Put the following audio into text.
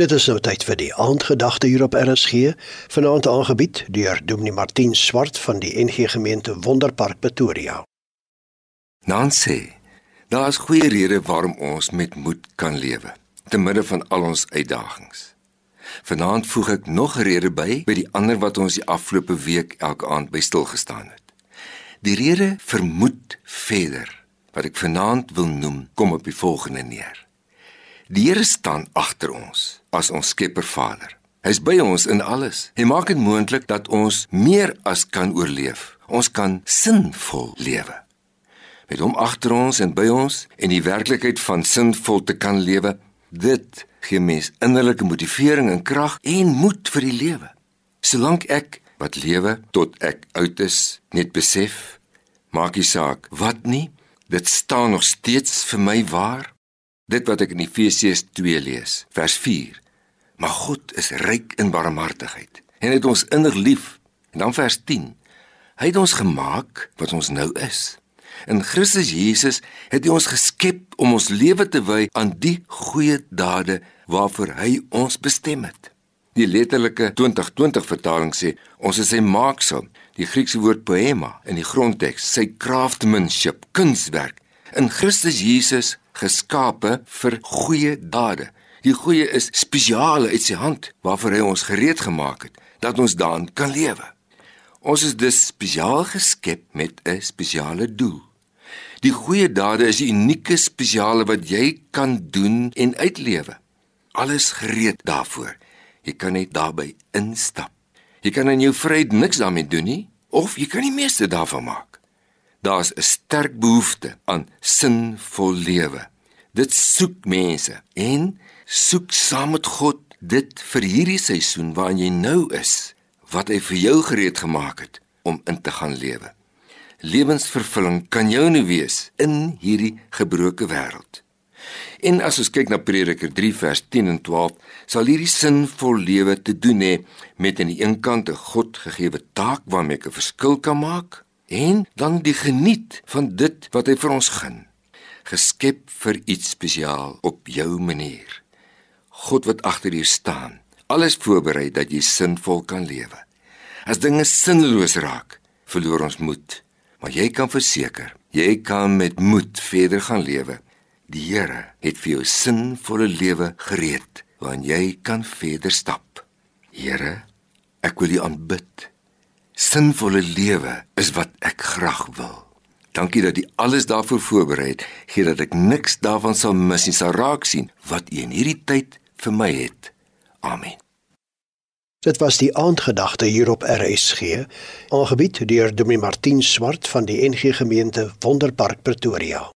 Dit is nou tyd vir die aandgedagte hier op RSG, vanaand aangebied deur Dominee Martin Swart van die NG Gemeente Wonderpark Pretoria. Nancy, daar is goeie redes waarom ons met moed kan lewe te midde van al ons uitdagings. Vanaand voeg ek nog 'n rede by by die ander wat ons die afgelope week elke aand by stil gestaan het. Die rede vir moed verder wat ek vanaand wil noem, kom op die volgende neer. Die Here staan agter ons as ons Skepper Vader. Hy's by ons in alles. Hy maak dit moontlik dat ons meer as kan oorleef. Ons kan sinvol lewe. Met hom agter ons en by ons en die werklikheid van sinvol te kan lewe, dit gee mens innerlike motivering en krag en moed vir die lewe. Solank ek wat lewe tot ek oud is, net besef, maak nie saak wat nie, dit staan nog steeds vir my waar. Dit wat ek in Efesiërs 2 lees, vers 4. Maar God is ryk in barmhartigheid en het ons innig lief. En dan vers 10. Hy het ons gemaak wat ons nou is. In Christus Jesus het hy ons geskep om ons lewe te wy aan die goeie dade waarvoor hy ons bestem het. Die letterlike 2020 vertaling sê ons is sy maaksel. Die Griekse woord poema in die grondteks, sy craftsmanship, kunswerk. In Christus Jesus geskape vir goeie dade. Die goeie is spesiale uit sy hand waarvoor hy ons gereed gemaak het dat ons daarin kan lewe. Ons is dus spesiaal geskep met 'n spesiale doel. Die goeie dade is die unieke spesiale wat jy kan doen en uitlewe. Alles gereed daarvoor. Jy kan net daarbey instap. Jy kan in jou vryheid niks daarmee doen nie of jy kan die meeste daarvan maak. Daar's 'n sterk behoefte aan sinvol lewe. Dit soek mense en soek saam met God dit vir hierdie seisoen waarin jy nou is, wat hy vir jou gereed gemaak het om in te gaan lewe. Lewensvervulling kan jou nou wees in hierdie gebroke wêreld. En as ons kyk na Prediker 3 vers 10 en 12, sal hierdie sinvol lewe te doen hê met aan die een kant 'n God gegeewe taak waarmee ek 'n verskil kan maak en dan die geniet van dit wat hy vir ons gun. Geskep vir iets spesiaal op jou manier. God wat agter jou staan, alles voorberei dat jy sinvol kan lewe. As dinge sinloos raak, verloor ons moed, maar jy kan verseker, jy kan met moed verder gaan lewe. Die Here het vir jou sinvolle lewe gereed waarin jy kan verder stap. Here, ek wil U aanbid sinvolle lewe is wat ek graag wil. Dankie dat jy alles daarvoor voorberei het, gee dat ek niks daarvan sal mis nie, sal raak sien wat jy in hierdie tyd vir my het. Amen. Dit was die aandgedagte hier op RSG, aangebied deur Dominee Martin Swart van die NG Gemeente Wonderpark Pretoria.